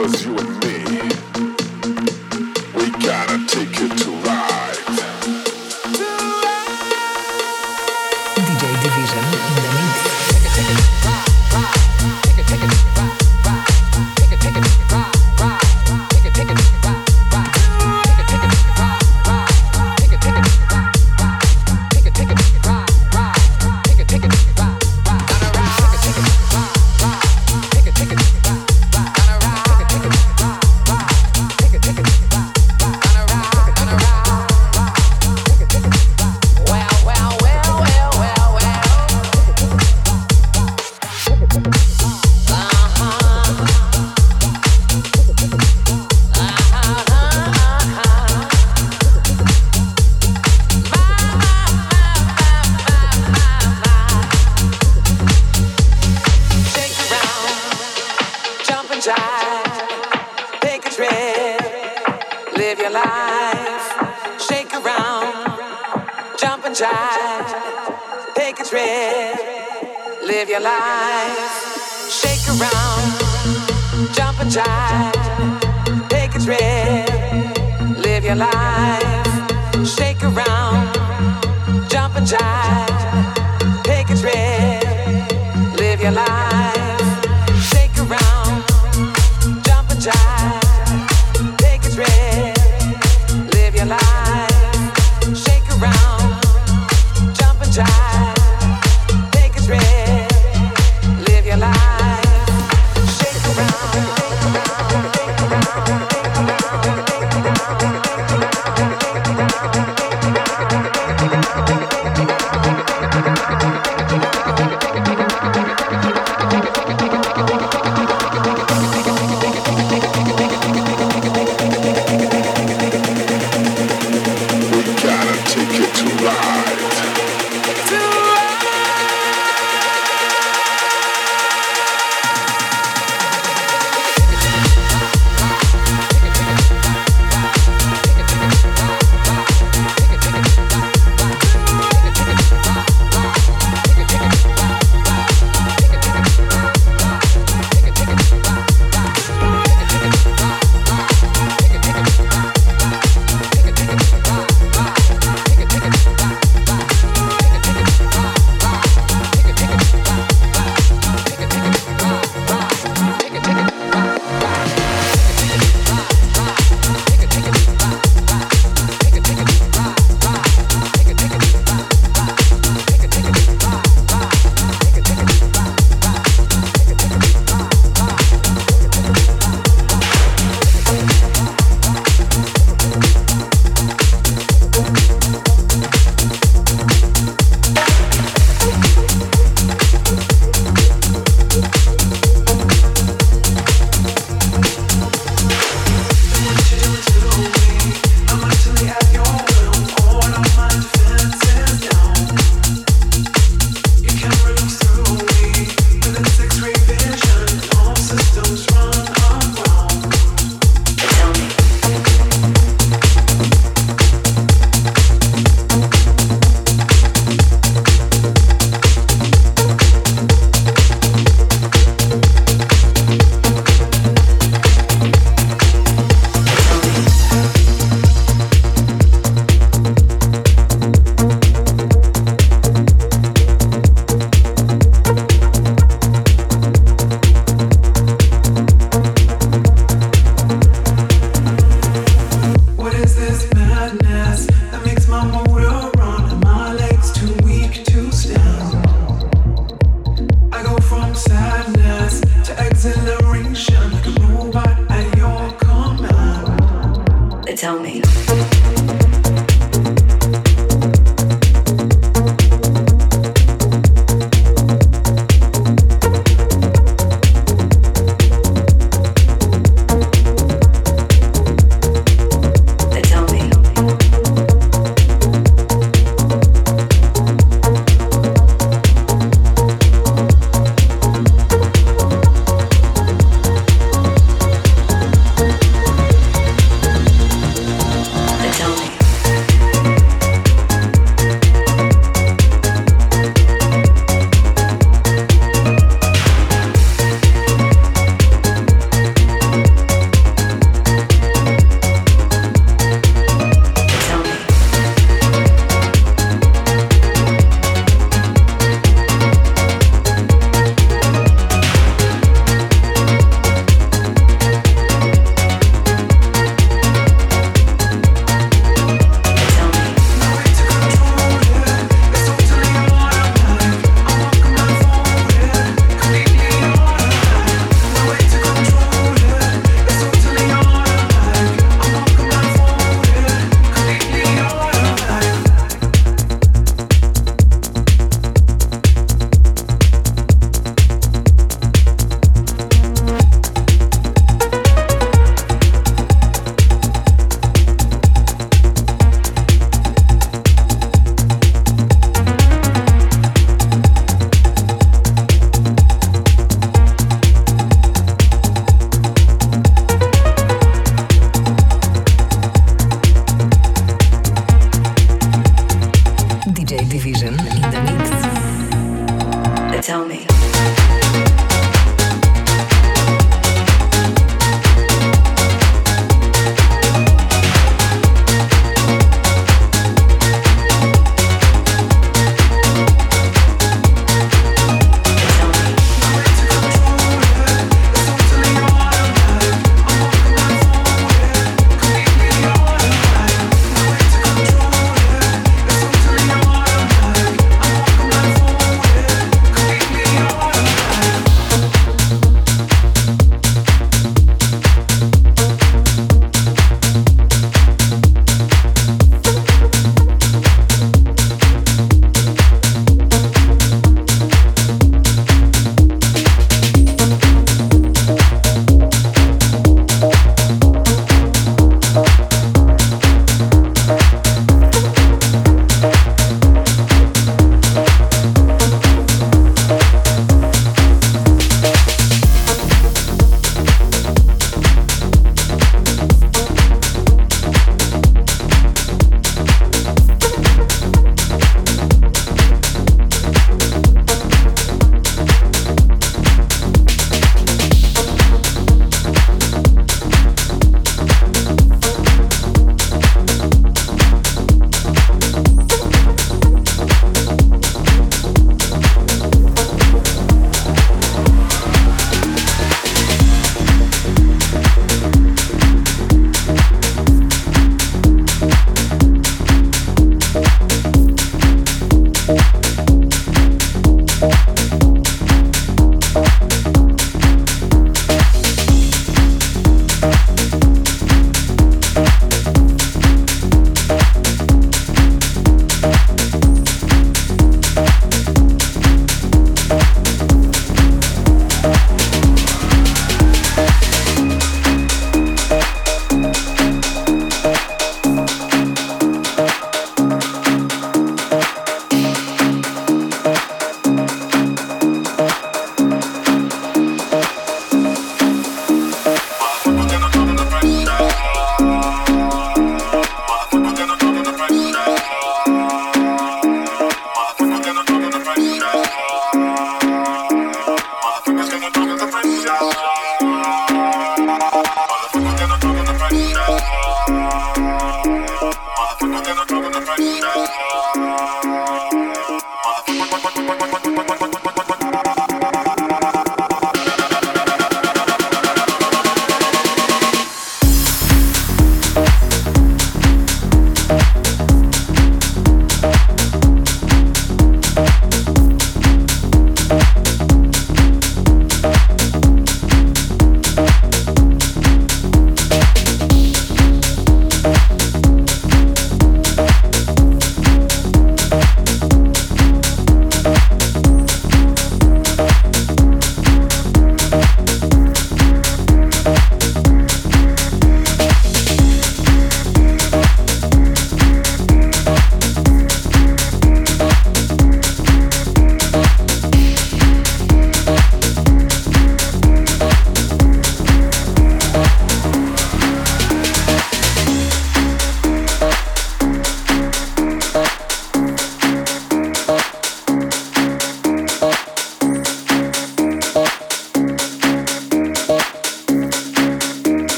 Cause you and me.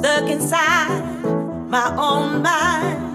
Stuck inside my own mind.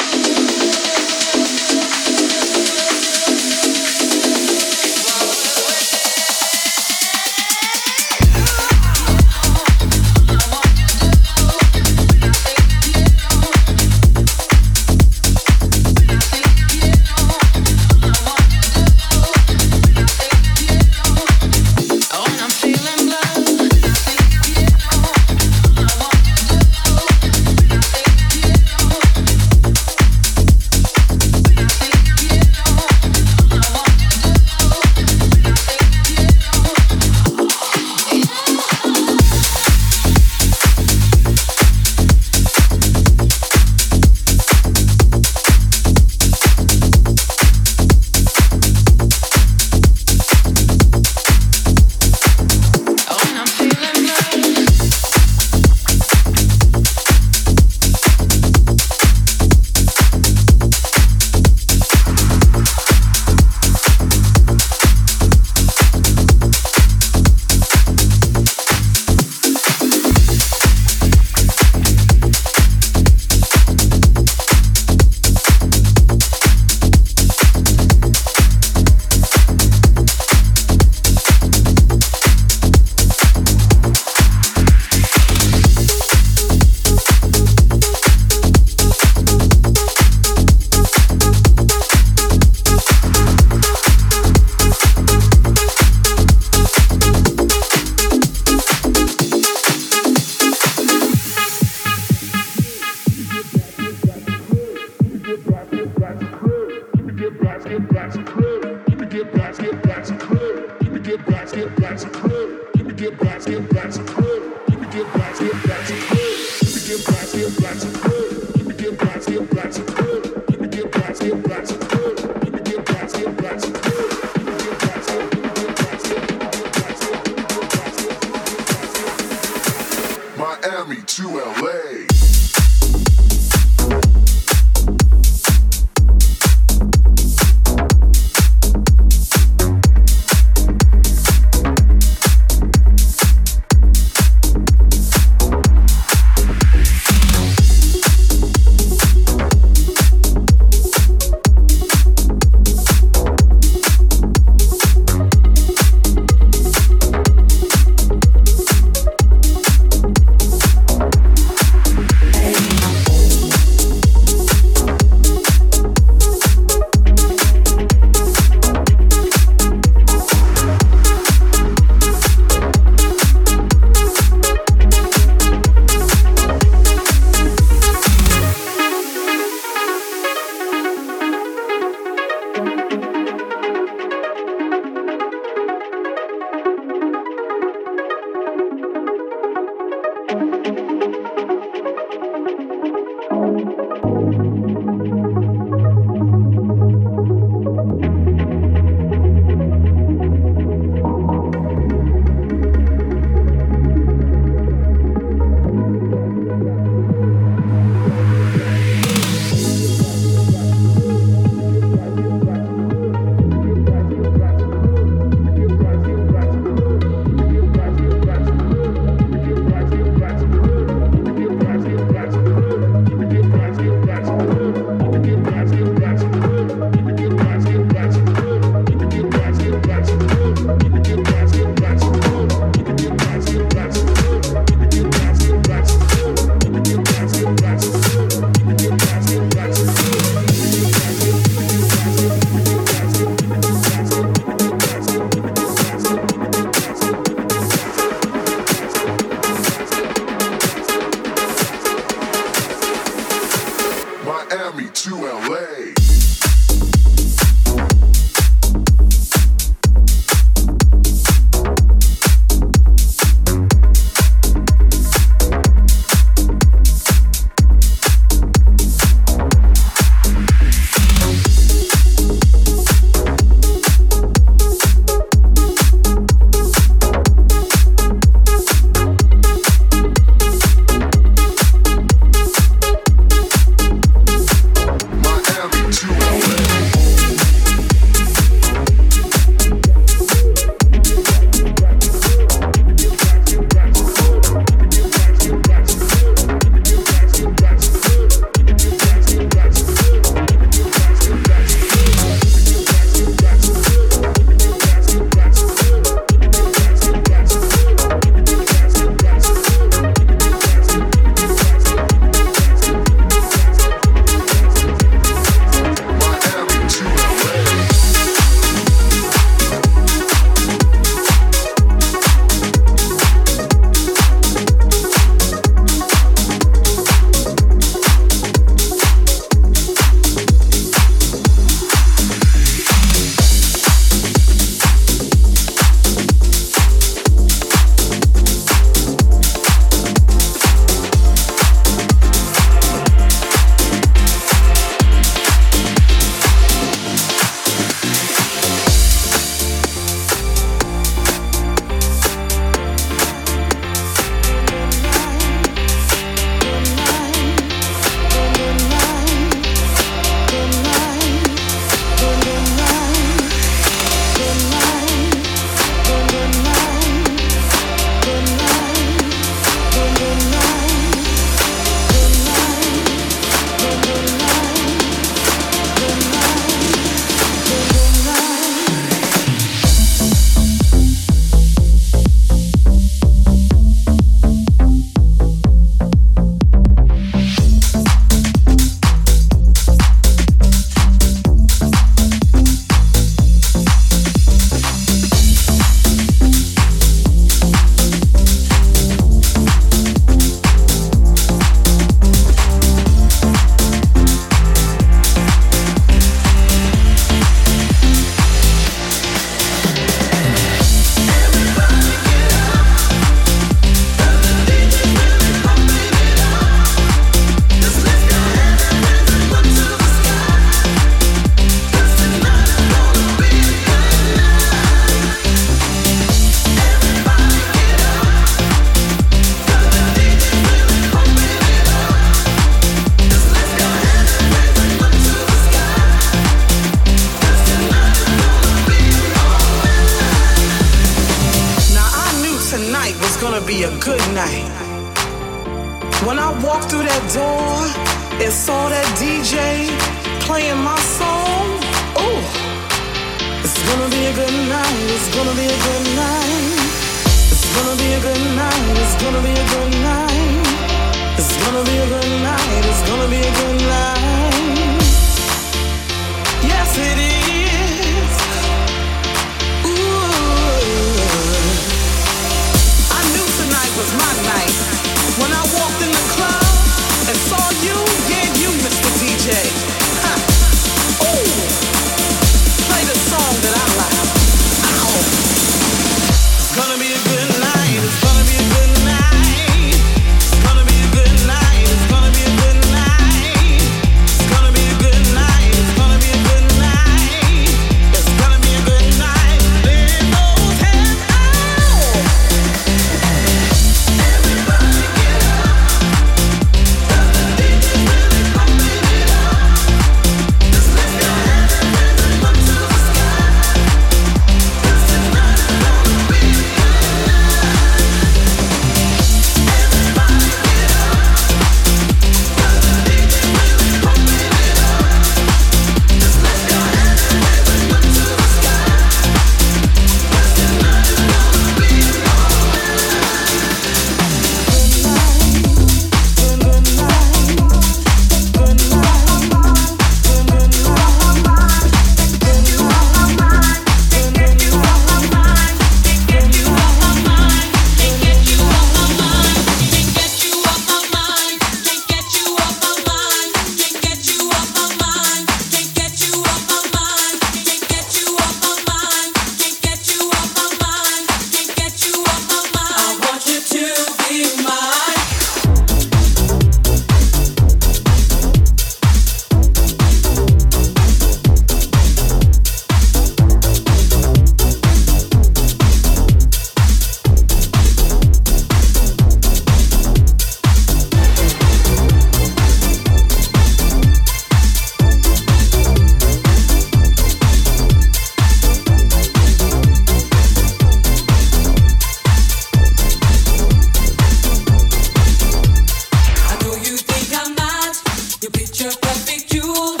Perfect jewel.